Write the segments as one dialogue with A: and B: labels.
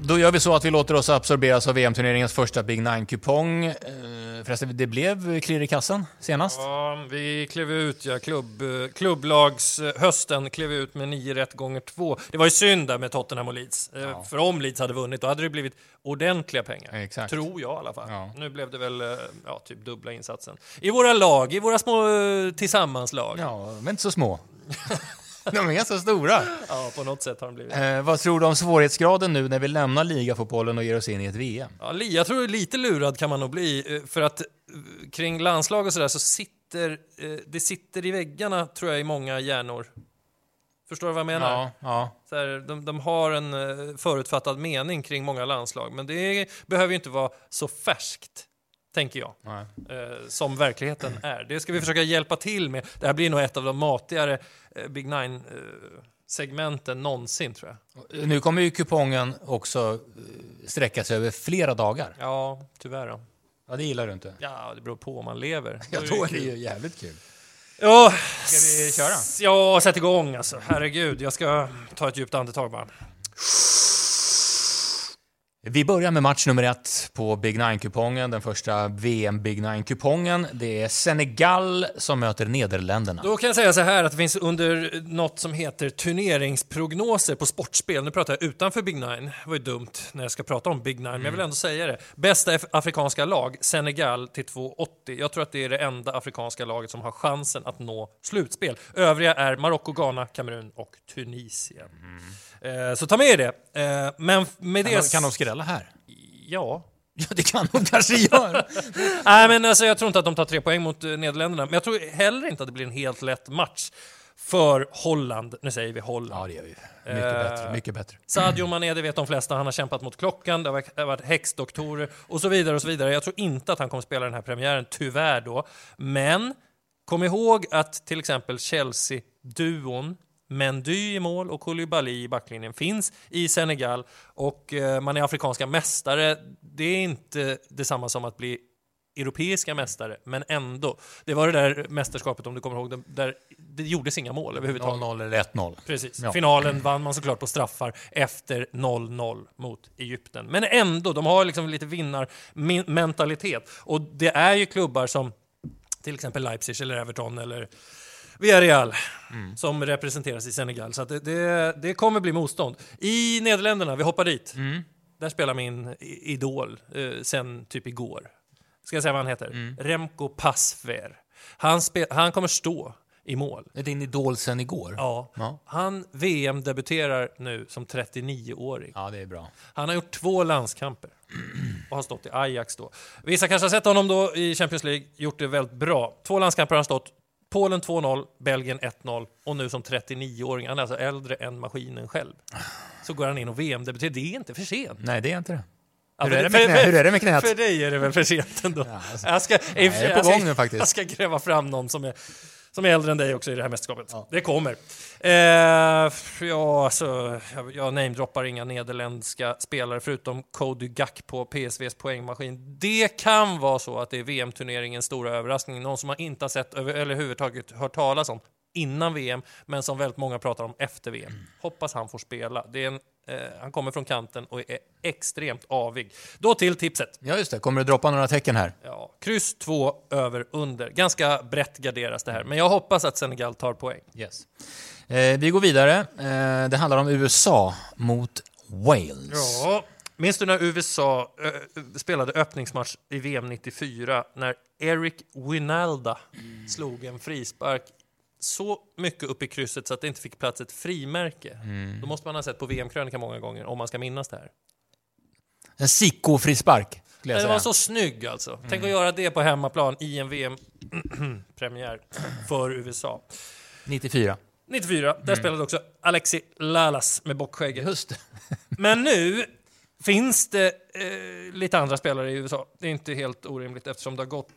A: Då gör vi så att vi låter oss absorberas av VM-turneringens första Big Nine-kupong. Eh, förresten, det blev klirr i kassan senast.
B: Ja, vi klev ut, ja, klubb, eh, klubblagshösten klev ut med nio rätt gånger två. Det var ju synd där med Tottenham och Leeds. Eh,
A: Ja.
B: För om Leeds hade vunnit, då hade det blivit ordentliga pengar.
A: Exakt.
B: Tror jag i alla fall.
A: Ja.
B: Nu blev det väl eh, ja, typ dubbla insatsen. I våra lag, i våra små eh, tillsammanslag.
A: Ja, men inte så små. De är ganska stora.
B: Ja, på något sätt har de blivit.
A: Eh, vad tror du om svårighetsgraden nu när vi lämnar ligafotbollen och ger oss in i ett VM?
B: Ja, jag tror lite lurad kan man nog bli, eh, för att eh, kring landslag och sådär så sitter eh, det sitter i väggarna tror jag i många hjärnor. Förstår du vad jag menar?
A: Ja, ja.
B: Så här, de, de har en förutfattad mening kring många landslag, men det behöver ju inte vara så färskt, tänker jag, eh, som verkligheten är. Det ska vi försöka hjälpa till med. Det här blir nog ett av de matigare eh, Big Nine-segmenten någonsin, tror jag.
A: Nu kommer ju kupongen också eh, sträcka sig över flera dagar.
B: Ja, tyvärr då.
A: Ja, det gillar du inte.
B: Ja, det beror på om man lever.
A: Ja, då är det ju jävligt kul.
B: Ja,
A: Ska vi köra?
B: Ja, sätt igång alltså. Herregud, jag ska ta ett djupt andetag bara.
A: Vi börjar med match nummer ett på Big Nine-kupongen, den första VM Big Nine-kupongen. Det är Senegal som möter Nederländerna.
B: Då kan jag säga så här att det finns under något som heter turneringsprognoser på sportspel. Nu pratar jag utanför Big Nine. Det var ju dumt när jag ska prata om Big Nine, men jag vill ändå säga det. Bästa af- afrikanska lag, Senegal till 2,80. Jag tror att det är det enda afrikanska laget som har chansen att nå slutspel. Övriga är Marocko, Ghana, Kamerun och Tunisien. Eh, så ta med er det. Eh, men med
A: Kan
B: det...
A: de, kan de skrälla här?
B: Ja,
A: Ja, det kan de kanske göra.
B: Nej, men alltså, jag tror inte att de tar tre poäng mot eh, Nederländerna. Men jag tror heller inte att det blir en helt lätt match för Holland. Nu säger vi Holland.
A: Ja, det gör vi. Mycket
B: Eh,
A: bättre. Mycket bättre.
B: Sadio Mané, det vet de flesta, han har kämpat mot klockan, det har varit häxdoktorer och så vidare och så vidare. Jag tror inte att han kommer spela den här premiären, tyvärr då. Men kom ihåg att till exempel Chelsea-duon Mendy i mål och Koulibaly i backlinjen finns i Senegal och eh, man är afrikanska mästare. Det är inte detsamma som att bli europeiska mästare, men ändå. Det var det där mästerskapet, om du kommer ihåg, det, där det gjordes inga mål överhuvudtaget.
A: 0-0 eller 1-0.
B: Precis.
A: Ja.
B: Finalen vann man såklart på straffar efter 0-0 mot Egypten. Men ändå, de har liksom lite vinnarmentalitet. Och det är ju klubbar som till exempel Leipzig eller Everton eller Villarreal som representeras i Senegal. Så det, det, det kommer bli motstånd. I Nederländerna, vi hoppar dit. Där spelar min idol eh, sen typ igår. Ska jag säga vad han heter? Remco Pasver. Han, han kommer stå i mål.
A: Är din idol sen igår?
B: Ja.
A: Ja.
B: Han VM-debuterar nu som 39-åring.
A: Ja, det är bra.
B: Han har gjort två landskamper och har stått i Ajax då. Vissa kanske har sett honom då i Champions League, gjort det väldigt bra. Två landskamper har han stått. Polen 2-0, Belgien 1-0 och nu som 39-åring, han är alltså äldre än maskinen själv. Så går han in och VM-debuterar. Det är inte för sent.
A: Nej, det är inte det.
B: Ja,
A: Hur
B: för
A: är det
B: för-
A: knä- hur är det med knät?
B: För dig är det väl för sent ändå.
A: Ja, alltså.
B: jag ska,
A: jag är på
B: jag ska-
A: gång nu faktiskt.
B: Jag ska gräva fram någon som är, som är äldre än dig också i det här mästerskapet.
A: Ja.
B: Det kommer. Eh, ja, alltså, jag, jag namedroppar inga nederländska spelare förutom Cody Gack på PSVs poängmaskin. Det kan vara så att det är VM-turneringens stora överraskning. Någon som man inte har sett över, eller överhuvudtaget hört talas om innan VM, men som väldigt många pratar om efter VM. Hoppas han får spela. Det är en, eh, han kommer från kanten och är extremt avig. Då till tipset.
A: Ja, just det. Kommer du droppa några tecken här?
B: Ja, kryss 2 över under. Ganska brett garderas det här, men jag hoppas att Senegal tar poäng.
A: Yes. Eh, vi går vidare. Eh, det handlar om USA mot Wales.
B: Ja. Minns du när USA ö, spelade öppningsmatch i VM 94 när Eric Winalda slog en frispark så mycket upp i krysset så att det inte fick plats ett frimärke? Då måste man ha sett på VM-krönika många gånger om man ska minnas det här.
A: En Sicko-frispark, skulle jag
B: Den
A: säga.
B: var så snygg alltså. Tänk att göra det på hemmaplan i en VM-premiär för USA.
A: 94.
B: 94, där spelade också Alexi Lalas med bockskägget.
A: Just.
B: Men nu finns det eh, lite andra spelare i USA. Det är inte helt orimligt eftersom det har gått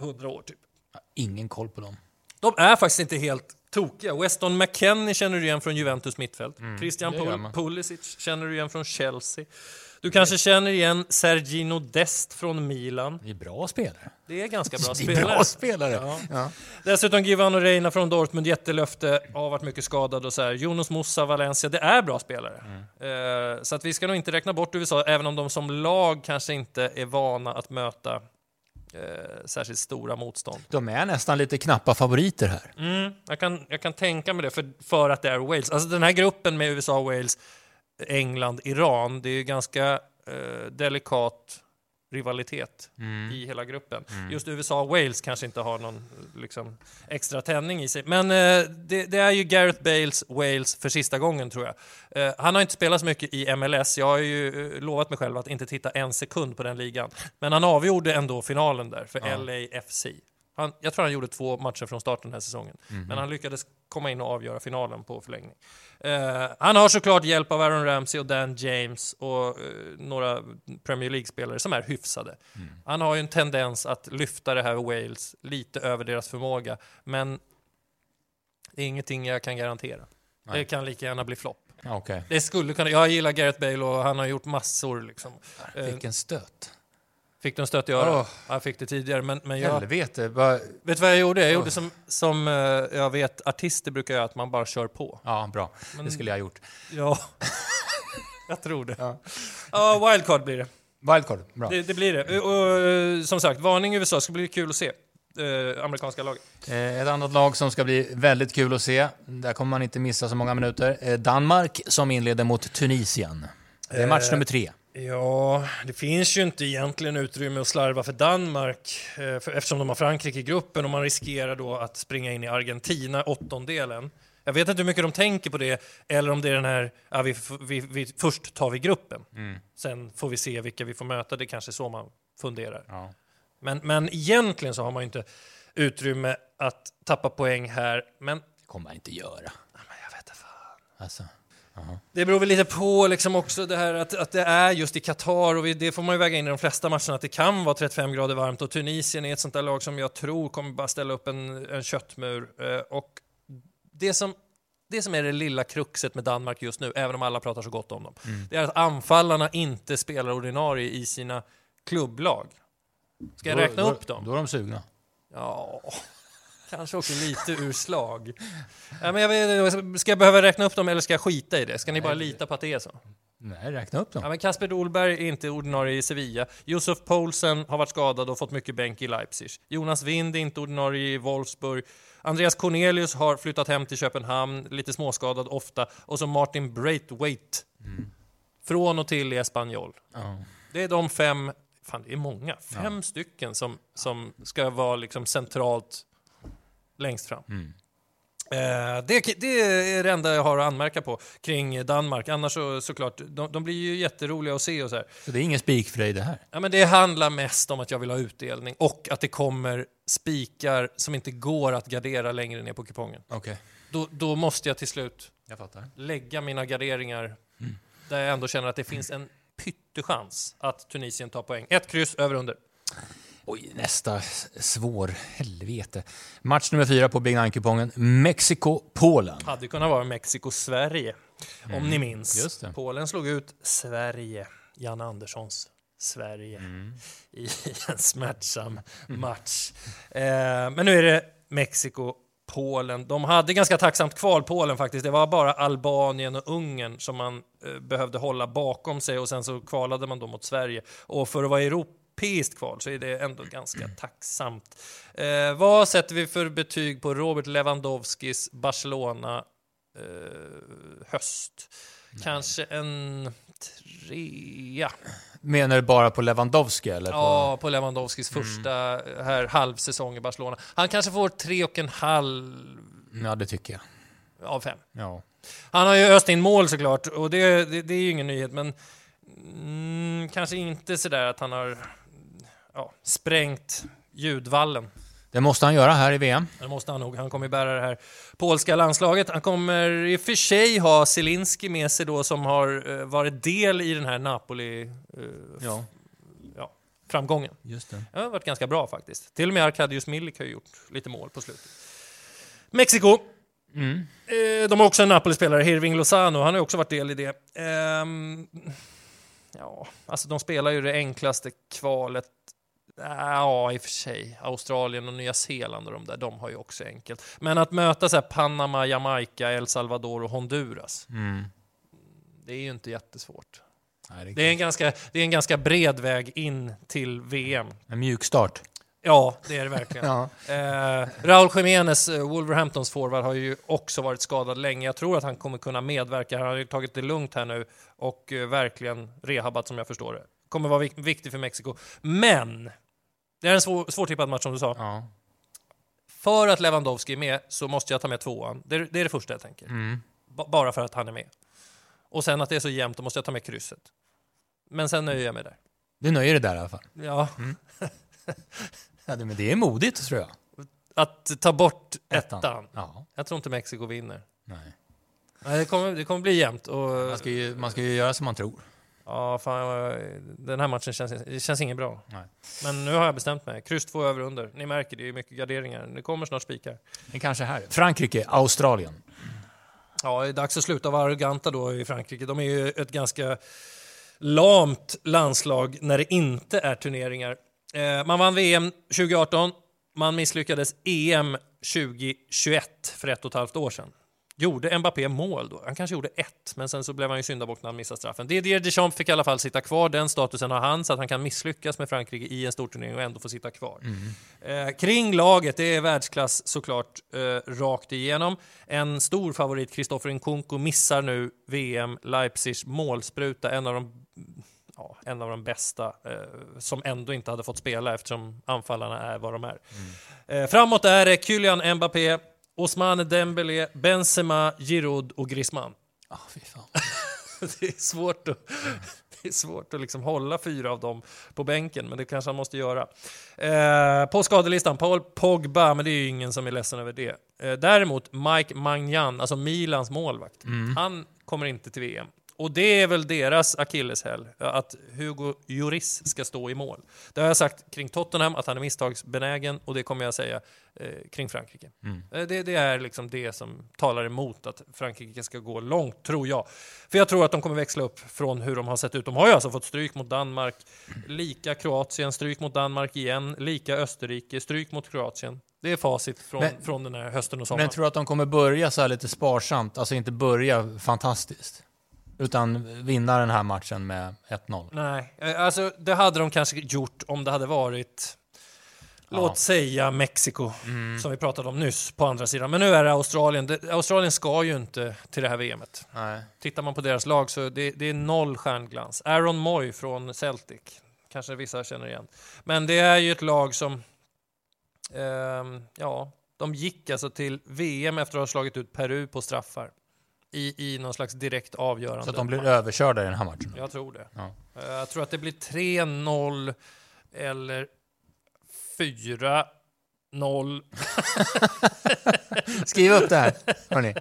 B: 100 år typ.
A: Ingen koll på dem.
B: De är faktiskt inte helt tokiga. Weston McKennie känner du igen från Juventus mittfält. Christian
A: det gör
B: Pul-. Pulisic känner du igen från Chelsea. Du kanske känner igen Sergino Dest från Milan.
A: Det är bra spelare.
B: Det är ganska bra
A: Det är
B: spelare.
A: bra spelare.
B: Ja.
A: Ja.
B: Dessutom Givano Reina från Dortmund, jättelöfte, har varit mycket skadad och så här. Jonas Musa, Valencia, det är bra spelare. Eh, så att vi ska nog inte räkna bort USA, även om de som lag kanske inte är vana att möta eh, särskilt stora motstånd.
A: De är nästan lite knappa favoriter här.
B: Mm, jag, kan, jag kan tänka mig det, för, för att det är Wales. Alltså den här gruppen med USA, Wales, England, Iran, det är ju ganska eh, delikat rivalitet i hela gruppen. Just USA och Wales kanske inte har någon liksom, extra tändning i sig. Men eh, det, det är ju Gareth Bales Wales för sista gången tror jag. Eh, han har inte spelat så mycket i MLS. Jag har ju eh, lovat mig själv att inte titta en sekund på den ligan. Men han avgjorde ändå finalen där för LAFC. Han, jag tror han gjorde två matcher från starten den här säsongen. Men han lyckades komma in och avgöra finalen på förlängning. Eh, han har såklart hjälp av Aaron Ramsey och Dan James och eh, några Premier League-spelare som är hyfsade. Han har ju en tendens att lyfta det här Wales lite över deras förmåga. Men det är ingenting jag kan garantera.
A: Nej.
B: Det kan lika gärna bli flopp.
A: Okej.
B: Det skulle kunna, jag gillar Gareth Bale och han har gjort massor. Liksom.
A: Vilken stöt.
B: Fick du en stöt i örat?
A: Åh.
B: Jag fick det tidigare, men, men jag...
A: Helvete. Vad-
B: Vet du vad jag gjorde? Jag
A: Åh.
B: gjorde som, som eh, jag vet artister brukar göra, att man bara kör på.
A: Ja, bra.
B: Men-
A: Det skulle jag ha gjort.
B: Ja, jag tror det.
A: Ja.
B: Ja, wildcard blir det.
A: Wildcard, bra.
B: Det, det blir det. Och, och, eh, som sagt, varning i USA ska bli kul att se. Eh, amerikanska laget.
A: Eh, Ett annat lag som ska bli väldigt kul att se, där kommer man inte missa så många minuter, eh, Danmark som inleder mot Tunisien. Det är match
B: Eh,
A: nummer tre.
B: Ja, det finns ju inte egentligen utrymme att slarva för Danmark eh, för, eftersom de har Frankrike i gruppen och man riskerar då att springa in i Argentina, åttondelen. Jag vet inte hur mycket de tänker på det, eller om det är den här, ja, vi, vi, vi, först tar vi gruppen, sen får vi se vilka vi får möta, det är kanske så man funderar.
A: Ja.
B: Men, men egentligen så har man ju inte utrymme att tappa poäng här, men
A: Det kommer man inte göra.
B: men jag vet inte fan.
A: Alltså.
B: Det beror väl lite på liksom också det här att, att det är just i Qatar och vi, det får man ju väga in i de flesta matcherna att det kan vara 35 grader varmt och Tunisien är ett sånt där lag som jag tror kommer bara ställa upp en, en köttmur. Eh, och det som, det som är det lilla kruxet med Danmark just nu, även om alla pratar så gott om dem, det är att anfallarna inte spelar ordinarie i sina klubblag. Ska jag
A: Då-
B: räkna
A: då,
B: upp dem?
A: Då är de sugna.
B: Ja, kanske också lite ur slag. Ja, men jag vet, ska jag behöva räkna upp dem eller ska jag skita i det? Ska ni bara lita på att det är så?
A: Nej, räkna upp dem.
B: Ja, men Kasper Dolberg är inte ordinarie i Sevilla. Josef Poulsen har varit skadad och fått mycket bänk i Leipzig. Jonas Wind är inte ordinarie i Wolfsburg. Andreas Cornelius har flyttat hem till Köpenhamn, lite småskadad ofta. Och så Martin Braithwaite. Från och till i Espanyol.
A: Ja.
B: Det är de fem, fan det är många, fem stycken som, som ska vara liksom centralt längst fram. Eh, det, det är det enda jag har att anmärka på kring Danmark. Annars så, såklart, de, de blir ju jätteroliga att se och så här.
A: Så det är ingen spik för dig det här?
B: Ja, men det handlar mest om att jag vill ha utdelning och att det kommer spikar som inte går att gardera längre ner på kupongen.
A: Okej,
B: Då, då måste jag till slut
A: jag
B: lägga mina garderingar där jag ändå känner att det finns en pyttechans att Tunisien tar poäng. Ett kryss över under.
A: Oj, nästa svår. Helvete. Match nummer fyra på Big Nine-kupongen. Mexiko-Polen.
B: Hade kunnat vara Mexiko-Sverige, om ni minns. Polen slog ut Sverige, Jan Anderssons Sverige, i en smärtsam match. Eh, men nu är det Mexiko, Polen. De hade ganska tacksamt kval, Polen faktiskt. Det var bara Albanien och Ungern som man eh, behövde hålla bakom sig och sen så kvalade man då mot Sverige. Och för att vara europeiskt kval så är det ändå ganska tacksamt. Eh, vad sätter vi för betyg på Robert Lewandowskis Barcelona eh, höst? Kanske en trea.
A: Menar du bara på Lewandowski eller? På...
B: Ja, på Lewandowskis första här halvsäsong i Barcelona. Han kanske får tre och en halv
A: Ja, det tycker jag.
B: av fem.
A: Ja.
B: Han har ju öst in mål såklart och det, det, det är ju ingen nyhet men mm, kanske inte sådär att han har ja, sprängt ljudvallen.
A: Det måste han göra här i VM.
B: Det måste han nog. Han kommer bära det här polska landslaget. Han kommer i och för sig ha Zelinski med sig då som har eh, varit del i den här Napoli eh,
A: Ja,
B: ja, framgången.
A: just det.
B: Det har varit ganska bra faktiskt. Till och med Arkadiusz Milik har gjort lite mål på slutet. Mexiko.
A: Mm.
B: Eh, de har också en Napoli-spelare, Hirving Lozano. Han har också varit del i det. Ehm, Ja, alltså de spelar ju det enklaste kvalet. Ja, i och för sig. Australien och Nya Zeeland och de där, de har ju också enkelt. Men att möta så Panama, Jamaica, El Salvador och Honduras,
A: Mm.
B: det är ju inte jättesvårt.
A: Nej,
B: Det är en ganska, det är en ganska bred väg in till VM.
A: En mjuk start.
B: Ja, det är det verkligen.
A: Ja.
B: Eh, Raúl Jiménez, eh, Wolverhamptons forward, har ju också varit skadad länge. Jag tror att han kommer kunna medverka. Han har ju tagit det lugnt här nu och eh, verkligen rehabat som jag förstår det. Kommer vara vik- viktig för Mexiko. Men! Det är en svår, svårtippad match som du sa.
A: Ja.
B: För att Lewandowski är med så måste jag ta med tvåan. Det, är- det är det första jag tänker.
A: Mm.
B: Ba- bara för att han är med. Och sen att det är så jämnt, då måste jag ta med krysset. Men sen nöjer jag mig där.
A: Du nöjer dig där i alla fall.
B: Ja,
A: Ja, det, men det är modigt tror jag.
B: att ta bort
A: Ettan.
B: ettan.
A: Ja.
B: Jag tror inte Mexiko vinner.
A: Nej.
B: Nej, det, kommer, det kommer bli jämnt. Och,
A: Man, ska ju, man ska ju göra som man tror.
B: Ja, fan, den här matchen känns, det känns inget bra.
A: Nej.
B: Men nu har jag bestämt mig. Kryss två över under. Ni märker, det är mycket garderingar. Det kommer snart spikar.
A: Det kanske här. Frankrike, Australien.
B: Ja, det är dags att sluta vara arroganta då i Frankrike. De är ju ett ganska lamt landslag när det inte är turneringar. Eh, man vann VM 2018, man misslyckades EM 2021 för ett och ett halvt år sedan. Gjorde Mbappé mål då? Han kanske gjorde ett, men sen så blev han ju syndabock när han missade straffen. Didier Deschamps fick i alla fall sitta kvar. Den statusen har han, så att han kan misslyckas med Frankrike i en storturnering och ändå få sitta kvar. Eh, kring laget, det är världsklass såklart eh, rakt igenom. En stor favorit, Kristoffer Nkunku, missar nu VM, Leipzigs målspruta, en av de ja, en av de bästa eh, som ändå inte hade fått spela eftersom anfallarna är vad de är. Eh, framåt är det Kylian Mbappé, Ousmane Dembélé, Benzema, Giroud och Griezmann.
A: Ah, fy fan.
B: det är svårt att, det är svårt att liksom hålla fyra av dem på bänken, men det kanske han måste göra. Eh, på skadelistan, Paul Pogba, men det är ju ingen som är ledsen över det. Eh, däremot Mike Magnan, alltså Milans målvakt, han kommer inte till VM. Och det är väl deras akilleshäl, att Hugo Lloris ska stå i mål. Det har jag sagt kring Tottenham, att han är misstagsbenägen, och det kommer jag säga eh, kring Frankrike. Eh, Det, det är liksom det som talar emot att Frankrike ska gå långt, tror jag. För jag tror att de kommer växla upp från hur de har sett ut. De har ju alltså fått stryk mot Danmark, lika Kroatien, stryk mot Danmark igen, lika Österrike, stryk mot Kroatien. Det är facit från,
A: Men-
B: från den här hösten och sommaren.
A: Men tror du att de kommer börja så här lite sparsamt? Alltså inte börja fantastiskt? Utan vinna den här matchen med 1-0?
B: Nej, eh, alltså det hade de kanske gjort om det hade varit Låt
A: Ja. Mm.
B: säga Mexiko, som vi pratade om nyss, på andra sidan. Men nu är det Australien. Det, Australien ska ju inte till det här VMet.
A: Nej.
B: Tittar man på deras lag så det, det är noll stjärnglans. Aaron Moy från Celtic, kanske vissa känner igen. Men det är ju ett lag som, ehm, ja, de gick alltså till VM efter att ha slagit ut Peru på straffar. I, i någon slags direkt avgörande.
A: Så att de blir
B: match.
A: överkörda i den här matchen?
B: Jag tror det.
A: Ja.
B: Eh, Jag tror att det blir 3-0 eller 4-0.
A: Skriv upp det här, hörni.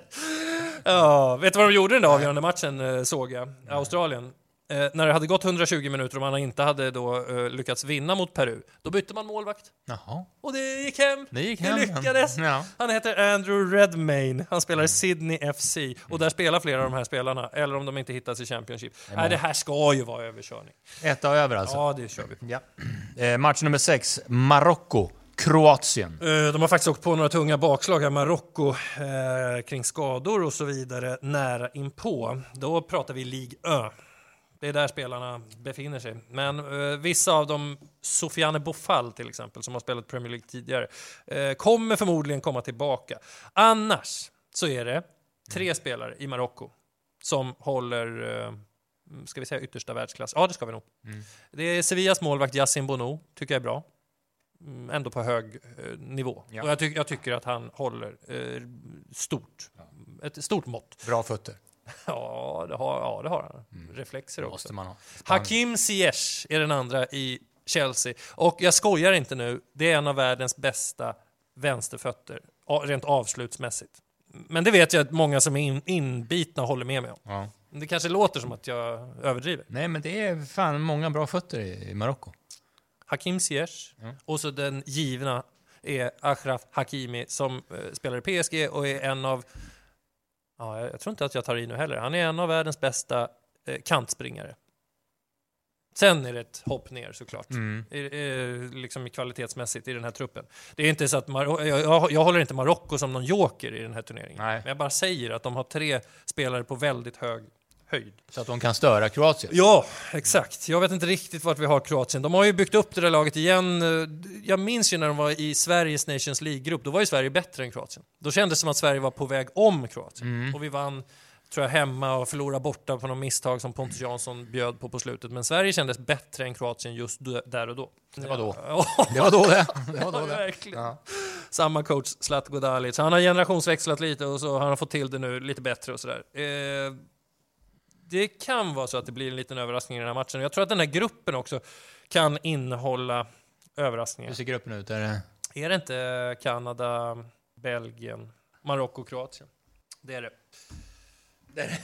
B: Ja, vet du vad de gjorde den där avgörande matchen, eh, såg jag? Australien. Eh, när det hade gått 120 minuter och man inte hade då eh, lyckats vinna mot Peru, då bytte man målvakt.
A: Jaha,
B: Och det gick hem!
A: det gick
B: Det
A: hem.
B: lyckades!
A: Ja.
B: Han heter Andrew Redmayne. Han spelar i Sydney FC. Och där spelar flera av de här spelarna. Eller om de inte hittas i Championship. Nej, det här ska ju vara överkörning.
A: Ett över alltså.
B: Ja, det kör vi.
A: Ja. Eh, match nummer sex, Marocko, Kroatien.
B: Eh, De har faktiskt åkt på några tunga bakslag här, Marocko, eh, kring skador och så vidare, nära inpå. Då pratar vi Ligue Ö. Det är där spelarna befinner sig. Men eh, vissa av dem, Sofiane Boufal till exempel, som har spelat Premier League tidigare, eh, kommer förmodligen komma tillbaka. Annars så är det tre spelare i Marocko som håller, eh, ska vi säga yttersta världsklass? Ja, det ska vi nog. Det är Sevillas målvakt Yassin Bono, tycker jag är bra mm, ändå på hög eh, nivå.
A: Ja.
B: Och jag, ty jag tycker att han håller eh, stort. Ett stort mått.
A: Bra fötter.
B: Ja, det har, ja, det har han. Reflexer också.
A: Måste man ha.
B: Hakim Ziyech är den andra i Chelsea. Och jag skojar inte nu, det är en av världens bästa vänsterfötter, rent avslutsmässigt. Men det vet jag att många som är in, inbitna håller med mig om.
A: Ja.
B: Det kanske låter som att jag överdriver.
A: Nej, men det är fan många bra fötter i, i Marocko.
B: Hakim Ziyech
A: Mm.
B: och så den givna är Achraf Hakimi som eh, spelar i PSG och är en av, ja, jag jag tror inte att jag tar i nu heller, han är en av världens bästa eh, kantspringare. Sen är det ett hopp ner såklart.
A: Mm.
B: I, i, liksom kvalitetsmässigt i den här truppen. Det är inte så att Mar- jag, jag, jag håller inte Marocko som någon joker i den här turneringen.
A: Nej.
B: Men jag bara säger att de har tre spelare på väldigt hög höjd.
A: Så att de kan störa Kroatien.
B: Ja, exakt. Jag vet inte riktigt vart vi har Kroatien. De har ju byggt upp det där laget igen. Jag minns ju när de var i Sveriges Nations League-grupp, då var ju Sverige bättre än Kroatien. Då kändes det som att Sverige var på väg om Kroatien. Och vi vann, tror jag, hemma och förlorade borta på något misstag som Pontus Jansson bjöd på på slutet. Men Sverige kändes bättre än Kroatien just där och då.
A: Det var då. Det var då det. Det var då det.
B: verkligen.
A: Ja.
B: Samma coach, Zlatko Dalic. Han har generationsväxlat lite och så har han fått till det nu lite bättre och sådär. Eh, det kan vara så att det blir en liten överraskning i den här matchen. Jag tror att den här gruppen också kan innehålla överraskningar.
A: Hur ser gruppen ut? Är det...
B: Är det inte Kanada, Belgien, Marocko, Kroatien? Det är det.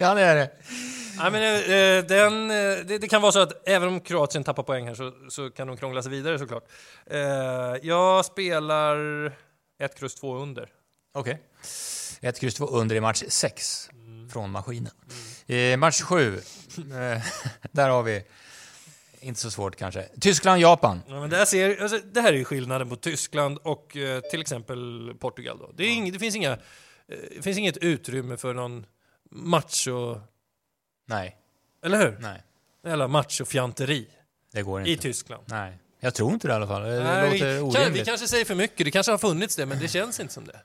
A: Ja, det är det.
B: Nej, men, eh, den, eh, det, det kan vara så att även om Kroatien tappar poäng här så, så kan de krångla sig vidare såklart. Eh, jag spelar ett kryss två under.
A: Okej. Ett kryss två under i match 6 från maskinen. I match 7, där har vi, inte så svårt kanske, Tyskland-Japan.
B: Ja, men där ser, alltså, det här är ju skillnaden på Tyskland och eh, till exempel Portugal. Då. Det, ing, det, finns inga, eh, det finns inget utrymme för någon macho...
A: Nej,
B: Eller hur?
A: nej,
B: Eller machofjanteri
A: det går
B: i
A: inte.
B: Tyskland.
A: Nej, jag tror inte det i alla fall. Det
B: Nej,
A: låter
B: vi, kan, vi
A: orimligt.
B: kanske säger för mycket, det kanske har funnits det, men det känns inte som det.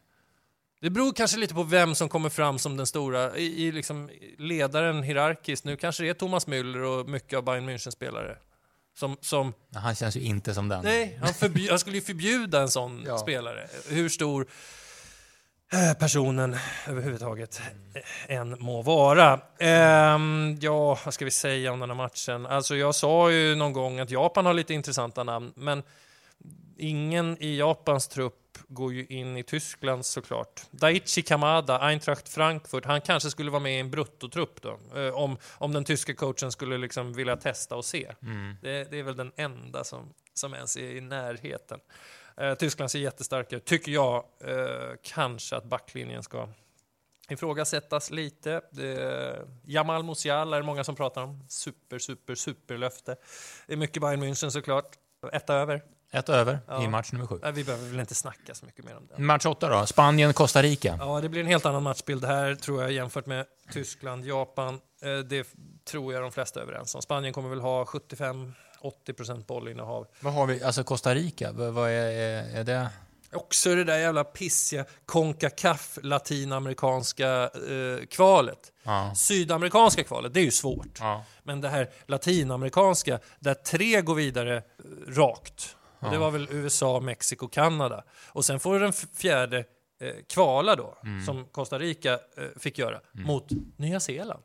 B: Det beror kanske lite på vem som kommer fram som den stora, i, i liksom ledaren hierarkiskt. Nu kanske det är Thomas Müller och mycket av Bayern München-spelare. Som, som
A: Han känns ju inte som den.
B: Nej, han, förbj- han skulle ju förbjuda en sån
A: Ja.
B: spelare. Hur stor eh, personen överhuvudtaget än må vara. Ehm, ja, vad ska vi säga om den här matchen? Alltså, jag sa ju någon gång att Japan har lite intressanta namn, men ingen i Japans trupp går ju in i Tyskland såklart. Daichi Kamada, Eintracht Frankfurt, han kanske skulle vara med i en bruttotrupp då. Eh, om, om den tyska coachen skulle liksom vilja testa och se. Det, det är väl den enda som, som ens är i närheten. Eh, Tyskland ser jättestarka ut. Tycker jag eh, kanske att backlinjen ska ifrågasättas lite. Det, Jamal Musiala är det många som pratar om. Super, super, superlöfte. Det är mycket Bayern München såklart. Etta över.
A: Ett över
B: Ja.
A: i match nummer 7.
B: Nej, vi behöver väl inte snacka så mycket mer om den.
A: Match 8 då, Spanien-Costa Rica.
B: Ja, det blir en helt annan matchbild här tror jag jämfört med Tyskland, Japan. Eh, Det tror jag de flesta är överens om. Spanien kommer väl ha 75-80% bollinnehav.
A: Vad har vi, alltså Costa Rica, vad, vad är, är, är det?
B: Också det där jävla pissiga Concacaf latinamerikanska eh, kvalet.
A: Ja.
B: Sydamerikanska kvalet, det är ju svårt.
A: ja.
B: Men det här latinamerikanska, där tre går vidare eh, rakt. Och det
A: Ja.
B: var väl USA, Mexiko, Kanada. Och sen får den fjärde eh, kvala då,
A: Mm.
B: som Costa Rica eh, fick göra, mot Nya Zeeland.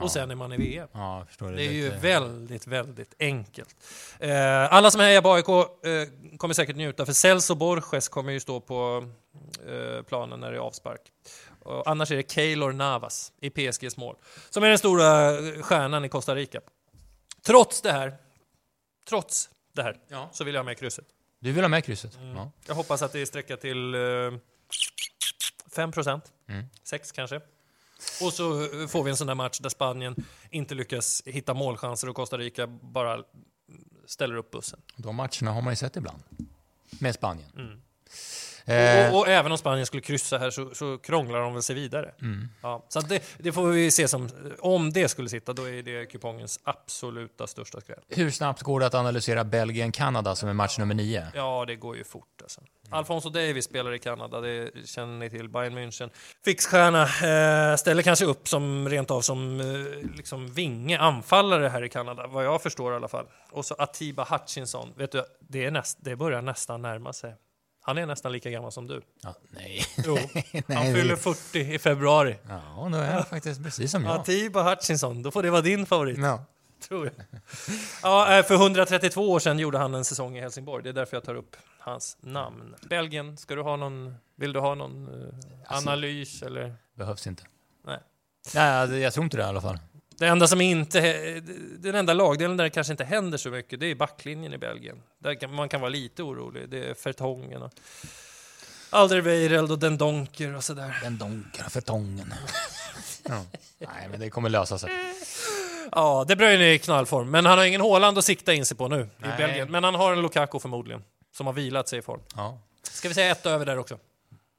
B: Och sen är man i VM.
A: Ja, förstår.
B: Det är ju
A: lite-
B: väldigt, väldigt enkelt. Eh, alla som hejar på AIK eh, kommer säkert njuta, för Celso Borges kommer ju stå på eh, planen när det är avspark. Och annars är det Keylor Navas i PSGs mål, som är den stora eh, stjärnan i Costa Rica. Trots det här, trots det här,
A: Ja.
B: så vill jag ha med krysset.
A: Du vill ha med krysset?
B: Mm.
A: Ja.
B: Jag hoppas att det är sträcka till eh, 5 procent,
A: Mm.
B: 6 kanske. Och så eh, får vi en sån där match där Spanien inte lyckas hitta målchanser och Costa Rica bara ställer upp bussen.
A: De matcherna har man ju sett ibland. Med Spanien.
B: Mm.
A: Eh,
B: Och, och även om Spanien skulle kryssa här så, så krånglar de väl sig vidare.
A: mm.
B: Ja, så det, det får vi se som, om det skulle sitta, då är det kupongens absoluta största skräll.
A: Hur snabbt går det att analysera Belgien-Kanada som är match nummer 9?
B: Ja, det går ju fort alltså. Alfonso Davis spelar i Kanada, det känner ni till. Bayern München. Fixstjärna, eh, ställer kanske upp som rent av som eh, liksom vinge, anfallare här i Kanada, vad jag förstår i alla fall. Och så Atiba Hutchinson, vet du, det, är näst, det börjar nästan närma sig. Han är nästan lika gammal som du.
A: Ja, nej.
B: Jo,
A: nej
B: han fyller 40 i februari.
A: Ja, då är jag faktiskt precis som jag.
B: Atiba Hutchinson, då får det vara din favorit.
A: Ja.
B: Tror jag. Ja, eh, för 132 år sedan gjorde han en säsong i Helsingborg. Det är därför jag tar upp hans namn. Belgien, ska du ha någon, vill du ha någon eh,
A: Alltså-
B: analys eller?
A: Behövs inte.
B: Nej.
A: Nej, jag tror inte det i alla fall.
B: Det enda som inte, den enda lagdelen där det kanske inte händer så mycket, det är backlinjen i Belgien. Där kan, man kan vara lite orolig. Det är Fertongen och Alderweireld och Den Donker och sådär.
A: Den donkar för tången. ja. Nej, men det kommer lösa sig.
B: Ja, De Bruyne är i knallform, men han har ingen Haaland att sikta in sig på nu
A: Nej.
B: i Belgien. Men han har en Lukaku förmodligen, som har vilat sig i form.
A: Ja,
B: Ska vi säga ett över där också?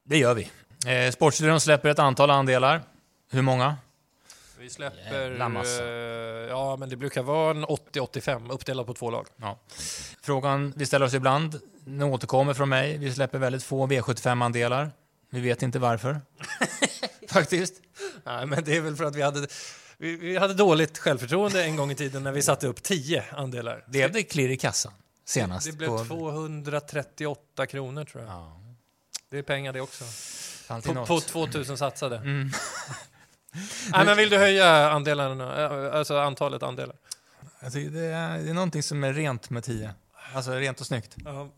A: det gör vi. Eh, Sportstudion släpper ett antal andelar. Hur många?
B: Vi släpper...
A: Jävla massa.
B: eh, ja, men det brukar vara en 80-85, uppdelat på två lag.
A: Ja. Frågan vi ställer oss ibland, den återkommer från mig. Vi släpper väldigt få V75-andelar. Vi vet inte varför. Faktiskt.
B: Nej, men det är väl för att vi hade, vi, vi hade dåligt självförtroende en gång i tiden när vi satte upp 10 andelar.
A: Blev det klirr i kassan senast?
B: Det blev
A: på-
B: 238 kronor tror jag.
A: Ja,
B: Det är pengar det också. På, på 2000 satsade.
A: Mm.
B: Nej, men vill du höja andelarna, eh, alltså antalet andelar?
A: Alltså, det, är, det är någonting som är rent med 10. Alltså rent och snyggt.
B: Ja,